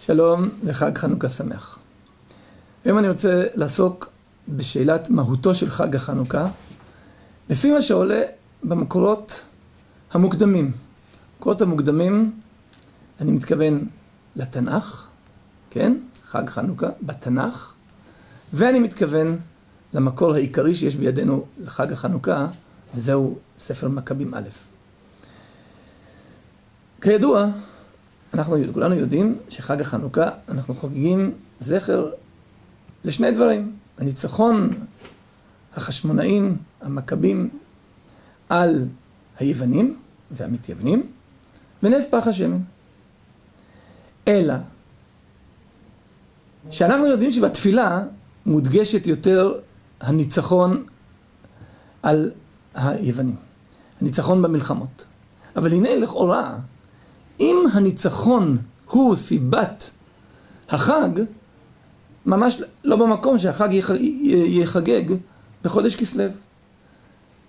שלום וחג חנוכה שמח. היום אני רוצה לעסוק בשאלת מהותו של חג החנוכה, לפי מה שעולה במקורות המוקדמים. במקורות המוקדמים, אני מתכוון לתנ"ך, כן? חג חנוכה, בתנ"ך, ואני מתכוון למקור העיקרי שיש בידינו לחג החנוכה, וזהו ספר מכבים א'. כידוע, אנחנו כולנו יודעים שחג החנוכה אנחנו חוגגים זכר לשני דברים. הניצחון החשמונאים, המכבים, על היוונים והמתייוונים, ונס פח השמן. אלא שאנחנו יודעים שבתפילה מודגשת יותר הניצחון על היוונים, הניצחון במלחמות. אבל הנה לכאורה אם הניצחון הוא סיבת החג, ממש לא במקום שהחג יחגג בחודש כסלו.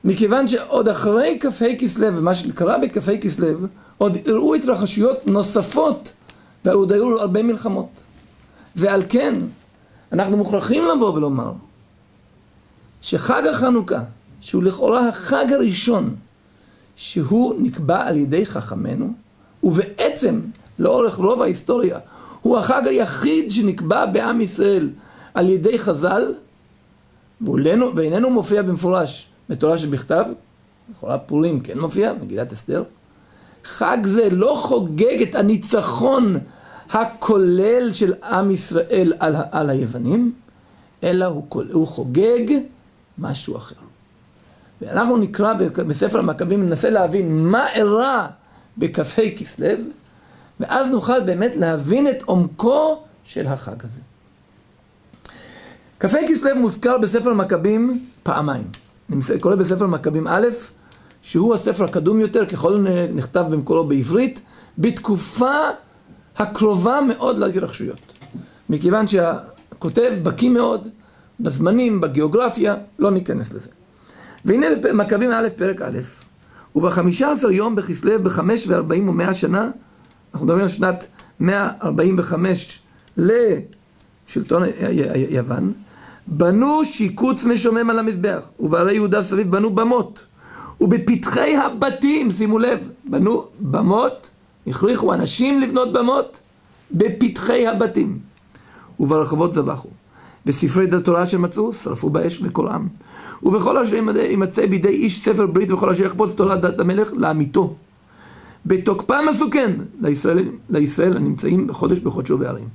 מכיוון שעוד אחרי כ"ה כסלו, ומה שקרה בכ"ה כסלו, עוד הראו התרחשויות נוספות, ועוד היו הרבה מלחמות. ועל כן, אנחנו מוכרחים לבוא ולומר, שחג החנוכה, שהוא לכאורה החג הראשון, שהוא נקבע על ידי חכמינו, ובעצם, לאורך רוב ההיסטוריה, הוא החג היחיד שנקבע בעם ישראל על ידי חז"ל, ואיננו מופיע במפורש בתורה שבכתב, לכאורה פורים כן מופיע, מגילת אסתר. חג זה לא חוגג את הניצחון הכולל של עם ישראל על, על היוונים, אלא הוא, הוא חוגג משהו אחר. ואנחנו נקרא בספר המכבים, ננסה להבין מה אירע בכ"ה כסלו, ואז נוכל באמת להבין את עומקו של החג הזה. כ"ה כסלו מוזכר בספר מכבים פעמיים. אני קורא בספר מכבים א', שהוא הספר הקדום יותר, ככל נכתב במקורו בעברית, בתקופה הקרובה מאוד להתרחשויות. מכיוון שהכותב בקיא מאוד בזמנים, בגיאוגרפיה, לא ניכנס לזה. והנה מכבים א', פרק א', ובחמישה עשר יום בכסלו בחמש וארבעים ומאה שנה, אנחנו מדברים על שנת מאה ארבעים וחמש לשלטון יוון, בנו שיקוץ משומם על המזבח, ובערי יהודה סביב בנו במות, ובפתחי הבתים, שימו לב, בנו במות, הכריחו אנשים לבנות במות, בפתחי הבתים, וברחובות זבחו. בספרי התורה שמצאו, שרפו באש וקוראם. ובכל אשר יימצא בידי איש ספר ברית וכל אשר יחפוץ תורת דת המלך לאמיתו. בתוקפם עשו כן לישראל, לישראל הנמצאים בחודש בחודשו בערים.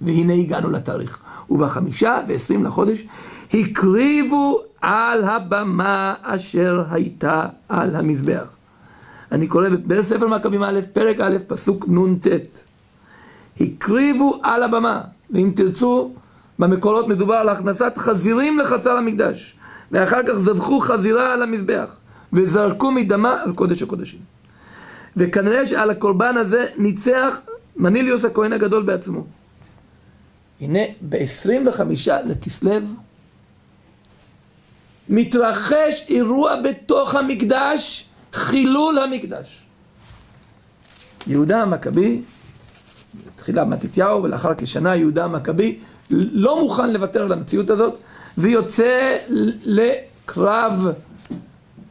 והנה הגענו לתאריך. ובחמישה ועשרים לחודש הקריבו על הבמה אשר הייתה על המזבח. אני קורא בספר מכבים א', פרק א', פסוק נ"ט. הקריבו על הבמה, ואם תרצו, במקורות מדובר על הכנסת חזירים לחצר המקדש. ואחר כך זבחו חזירה על המזבח, וזרקו מדמה על קודש הקודשים. וכנראה שעל הקורבן הזה ניצח מניליוס הכהן הגדול בעצמו. הנה, ב-25 לכסלו מתרחש אירוע בתוך המקדש, חילול המקדש. יהודה המכבי, תחילה מתתיהו ולאחר כשנה יהודה המכבי, לא מוכן לוותר על המציאות הזאת, ויוצא לקרב,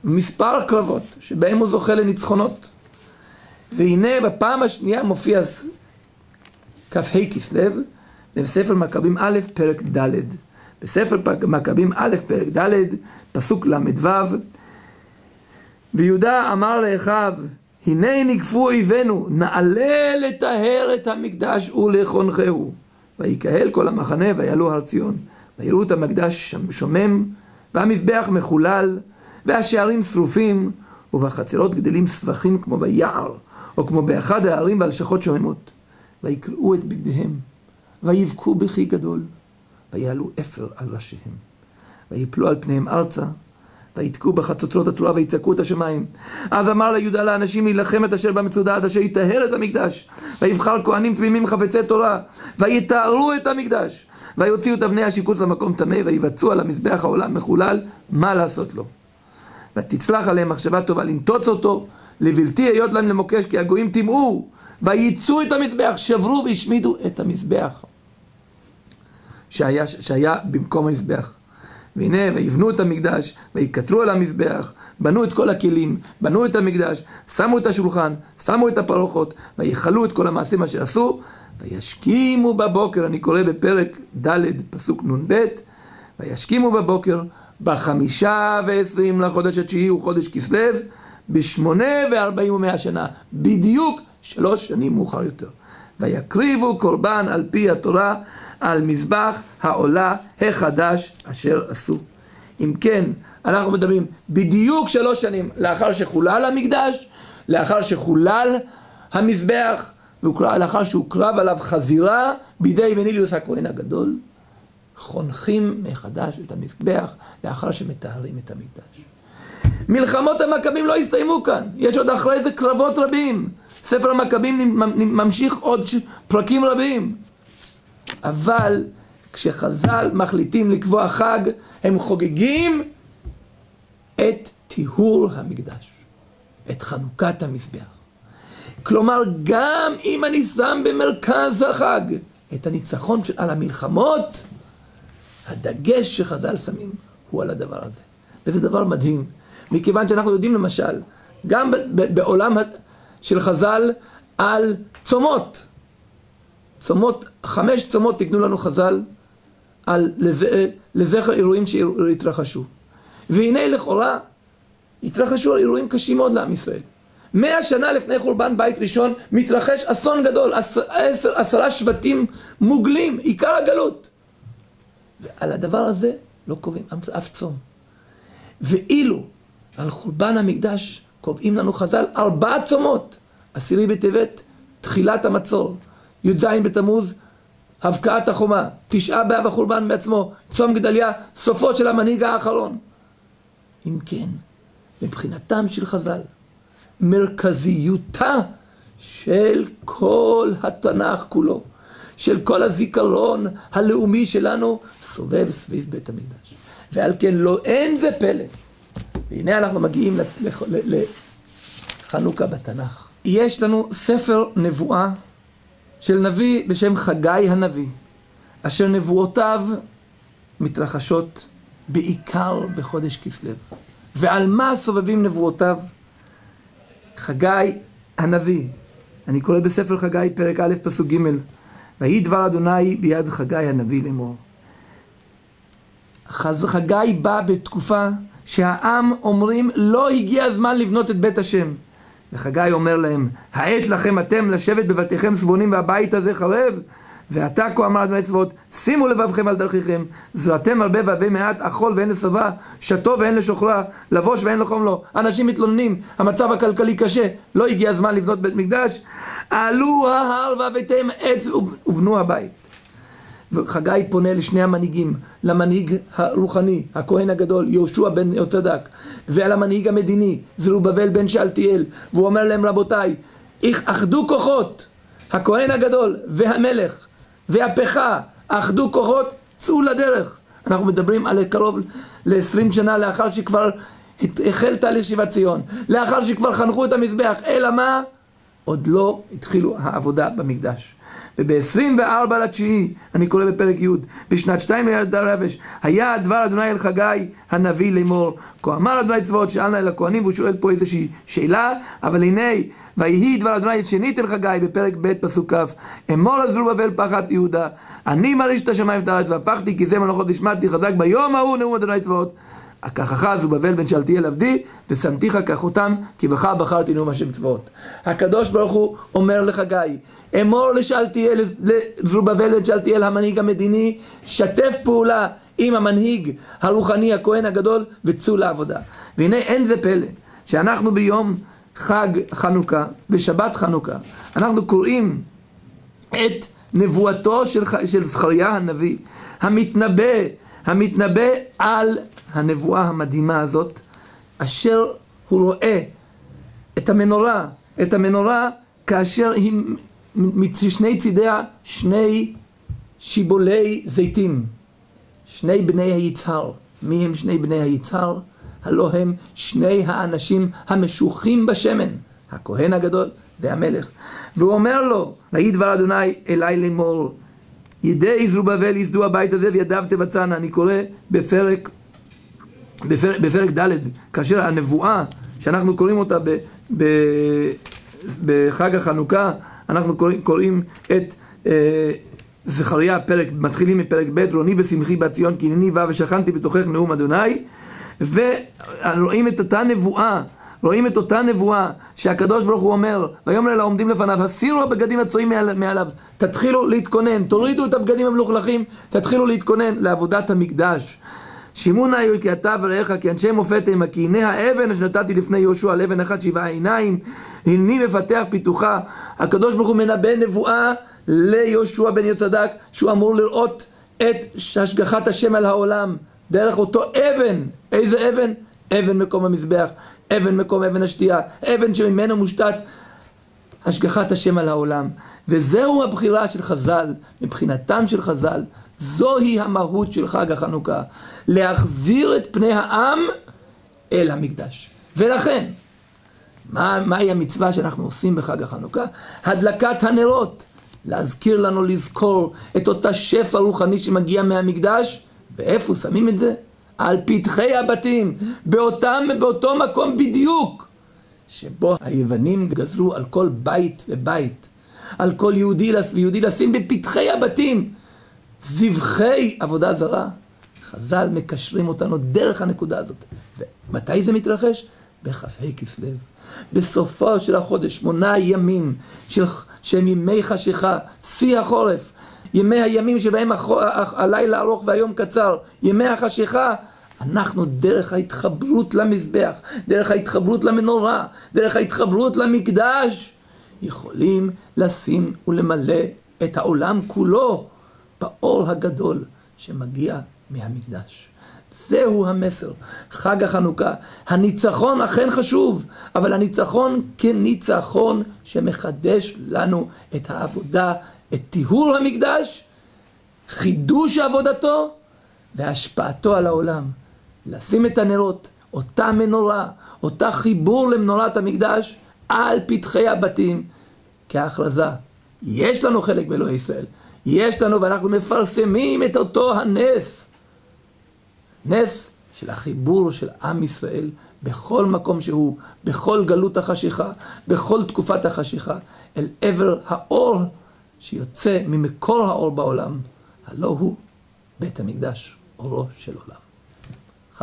מספר קרבות, שבהם הוא זוכה לניצחונות. והנה בפעם השנייה מופיע כ"ה כסלו, בספר מכבים א', פרק ד'. בספר מכבים א', פרק ד', פסוק ל"ו, ויהודה אמר לאחיו, הנה ניגפו אויבינו, נעלה לטהר את המקדש ולחונכהו. ויקהל כל המחנה ויעלו הר ציון. ויראו את המקדש שומם, והמזבח מחולל, והשערים שרופים, ובחצרות גדלים סבכים כמו ביער, או כמו באחד הערים והלשכות שוממות. ויקראו את בגדיהם, ויבכו בכי גדול, ויעלו אפר על ראשיהם. ויפלו על פניהם ארצה, ויתקעו בחצוצרות התורה ויצעקו את השמיים. אז אמר ליהודה לאנשים להילחם את אשר במצודה עד אשר יטהר את המקדש. ויבחר כהנים תמימים חפצי תורה, ויטהרו את המקדש. ויוציאו את אבני השיקוץ למקום טמא, ויבצעו על המזבח העולם מחולל, מה לעשות לו. ותצלח עליהם מחשבה טובה לנטוץ אותו, לבלתי היות להם למוקש, כי הגויים טימאו, וייצאו את המזבח, שברו והשמידו את המזבח שהיה, שהיה במקום המזבח. והנה, ויבנו את המקדש, ויקטרו על המזבח, בנו את כל הכלים, בנו את המקדש, שמו את השולחן, שמו את הפרוחות, ויכלו את כל המעשים אשר עשו, וישכימו בבוקר, אני קורא בפרק ד', פסוק נ"ב, וישכימו בבוקר, בחמישה ועשרים לחודש התשיעי הוא חודש כסלו, בשמונה וארבעים ומאה שנה, בדיוק שלוש שנים מאוחר יותר. ויקריבו קורבן על פי התורה על מזבח העולה החדש אשר עשו. אם כן, אנחנו מדברים בדיוק שלוש שנים לאחר שחולל המקדש, לאחר שחולל המזבח, ולאחר שהוקרב עליו חזירה בידי בניליוס הכהן הגדול, חונכים מחדש את המזבח לאחר שמטהרים את המקדש. מלחמות המכבים לא הסתיימו כאן, יש עוד אחרי זה קרבות רבים. ספר המכבים ממשיך עוד פרקים רבים. אבל כשחז"ל מחליטים לקבוע חג, הם חוגגים את טיהור המקדש, את חנוכת המזבח. כלומר, גם אם אני שם במרכז החג את הניצחון של, על המלחמות, הדגש שחז"ל שמים הוא על הדבר הזה. וזה דבר מדהים, מכיוון שאנחנו יודעים למשל, גם בעולם של חז"ל על צומות. צומות, חמש צומות תקנו לנו חז"ל על לזכר אירועים שהתרחשו. והנה לכאורה התרחשו אירועים קשים מאוד לעם ישראל. מאה שנה לפני חורבן בית ראשון מתרחש אסון גדול, עשר, עשר, עשרה שבטים מוגלים, עיקר הגלות. ועל הדבר הזה לא קובעים אף צום. ואילו על חורבן המקדש קובעים לנו חז"ל ארבעה צומות. עשירי בטבת, תחילת המצור. י"ז בתמוז, הבקעת החומה. תשעה באב החורבן בעצמו. צום גדליה, סופו של המנהיג האחרון. אם כן, מבחינתם של חז"ל, מרכזיותה של כל התנ"ך כולו, של כל הזיכרון הלאומי שלנו, סובב סביב בית המקדש. ועל כן לא אין זה פלא. והנה אנחנו מגיעים לחנוכה בתנ"ך. יש לנו ספר נבואה של נביא בשם חגי הנביא, אשר נבואותיו מתרחשות בעיקר בחודש כסלו. ועל מה סובבים נבואותיו? חגי הנביא, אני קורא בספר חגי פרק א' פסוק ג' ויהי דבר אדוני ביד חגי הנביא לאמור. חגי בא בתקופה שהעם אומרים לא הגיע הזמן לבנות את בית השם. וחגי אומר להם, העת לכם אתם לשבת בבתיכם סבונים והבית הזה חרב? ועתה כה אמר אדוני צבאות, שימו לבבכם על דרכיכם, זרעתם הרבה והווה מעט, אכול ואין לשבע, שתו ואין לשוכרה, לבוש ואין לחום לו. אנשים מתלוננים, המצב הכלכלי קשה, לא הגיע הזמן לבנות בית מקדש, עלו ההר והבאתם עץ ובנו הבית. וחגי פונה לשני המנהיגים, למנהיג הרוחני, הכהן הגדול, יהושע בן יהוצדק, ועל המנהיג המדיני, זרובבל בן שאלתיאל, והוא אומר להם רבותיי, אחדו כוחות, הכהן הגדול והמלך והפכה, אחדו כוחות, צאו לדרך. אנחנו מדברים על קרוב ל-20 שנה לאחר שכבר החל תהליך שיבת ציון, לאחר שכבר חנכו את המזבח, אלא מה? עוד לא התחילו העבודה במקדש. וב-24 לתשיעי, אני קורא בפרק י', בשנת שתיים ליד הרבש, היה דבר אדוני אל חגי הנביא לאמור, כה אמר אדוני צבאות שאלנה אל הכהנים, והוא שואל פה איזושהי שאלה, אבל הנה, ויהי דבר אדוני שנית אל חגי בפרק ב' פסוק כ', אמור לזרובבל פחת יהודה, אני מרעיש את השמיים ואת הארץ, והפכתי כיסא מלאכות ושמעתי חזק ביום ההוא נאום אדוני צבאות. לקחך זרובבל בן שאלתיאל עבדי, ושמתיך כחותם, כי בך בחרתי נאום השם צבאות. הקדוש ברוך הוא אומר לחגי, אמור לשאלתיאל, לזרובבל בן שאלתיאל המנהיג המדיני, שתף פעולה עם המנהיג הרוחני הכהן הגדול, וצאו לעבודה. והנה אין זה פלא, שאנחנו ביום חג חנוכה, בשבת חנוכה, אנחנו קוראים את נבואתו של, של זכריה הנביא, המתנבא, המתנבא על הנבואה המדהימה הזאת, אשר הוא רואה את המנורה, את המנורה כאשר היא משני צידיה שני שיבולי זיתים, שני בני היצהר. מי הם שני בני היצהר? הלא הם שני האנשים המשוחים בשמן, הכהן הגדול והמלך. והוא אומר לו, ויהי דבר אדוני אלי לאמור, ידי זרובבל יסדו הבית הזה וידיו תבצענה. אני קורא בפרק, בפרק, בפרק ד', כאשר הנבואה, שאנחנו קוראים אותה ב, ב, בחג החנוכה, אנחנו קוראים, קוראים את אה, זכריה, פרק, מתחילים מפרק ב', רוני ושמחי בת ציון כי הנני בא ושכנתי בתוכך נאום אדוני, ורואים את אותה נבואה רואים את אותה נבואה שהקדוש ברוך הוא אומר, ויאמר אל העומדים לפניו, הסירו הבגדים הצועים מעליו, תתחילו להתכונן, תורידו את הבגדים המלוכלכים, תתחילו להתכונן לעבודת המקדש. שימו נא כי אתה ורעך כי אנשי מופת המה כי הנה האבן אשר נתתי לפני יהושע על אבן אחת שבעה עיניים. הנני מפתח פיתוחה. הקדוש ברוך הוא מנבא נבואה ליהושע בן יוצדק שהוא אמור לראות את השגחת השם על העולם. דרך אותו אבן. איזה אבן? אבן מקום המזבח. אבן מקום אבן השתייה, אבן שממנו מושתת השגחת השם על העולם. וזהו הבחירה של חז"ל, מבחינתם של חז"ל, זוהי המהות של חג החנוכה, להחזיר את פני העם אל המקדש. ולכן, מה, מהי המצווה שאנחנו עושים בחג החנוכה? הדלקת הנרות, להזכיר לנו לזכור את אותה שפע רוחני שמגיע מהמקדש, ואיפה שמים את זה? על פתחי הבתים, באותם, באותו מקום בדיוק, שבו היוונים גזרו על כל בית ובית, על כל יהודי ויהודי לשים בפתחי הבתים זבחי עבודה זרה. חז"ל מקשרים אותנו דרך הנקודה הזאת. ומתי זה מתרחש? בכ"ה כסלו. בסופו של החודש, שמונה ימים של, שהם ימי חשיכה, שיא החורף, ימי הימים שבהם הלילה ארוך והיום קצר, ימי החשיכה, אנחנו דרך ההתחברות למזבח, דרך ההתחברות למנורה, דרך ההתחברות למקדש, יכולים לשים ולמלא את העולם כולו באור הגדול שמגיע מהמקדש. זהו המסר, חג החנוכה. הניצחון אכן חשוב, אבל הניצחון כניצחון שמחדש לנו את העבודה, את טיהור המקדש, חידוש עבודתו והשפעתו על העולם. לשים את הנרות, אותה מנורה, אותה חיבור למנורת המקדש על פתחי הבתים כהכרזה. יש לנו חלק באלוהי ישראל, יש לנו ואנחנו מפרסמים את אותו הנס. נס של החיבור של עם ישראל בכל מקום שהוא, בכל גלות החשיכה, בכל תקופת החשיכה, אל עבר האור שיוצא ממקור האור בעולם, הלא הוא בית המקדש, אורו של עולם.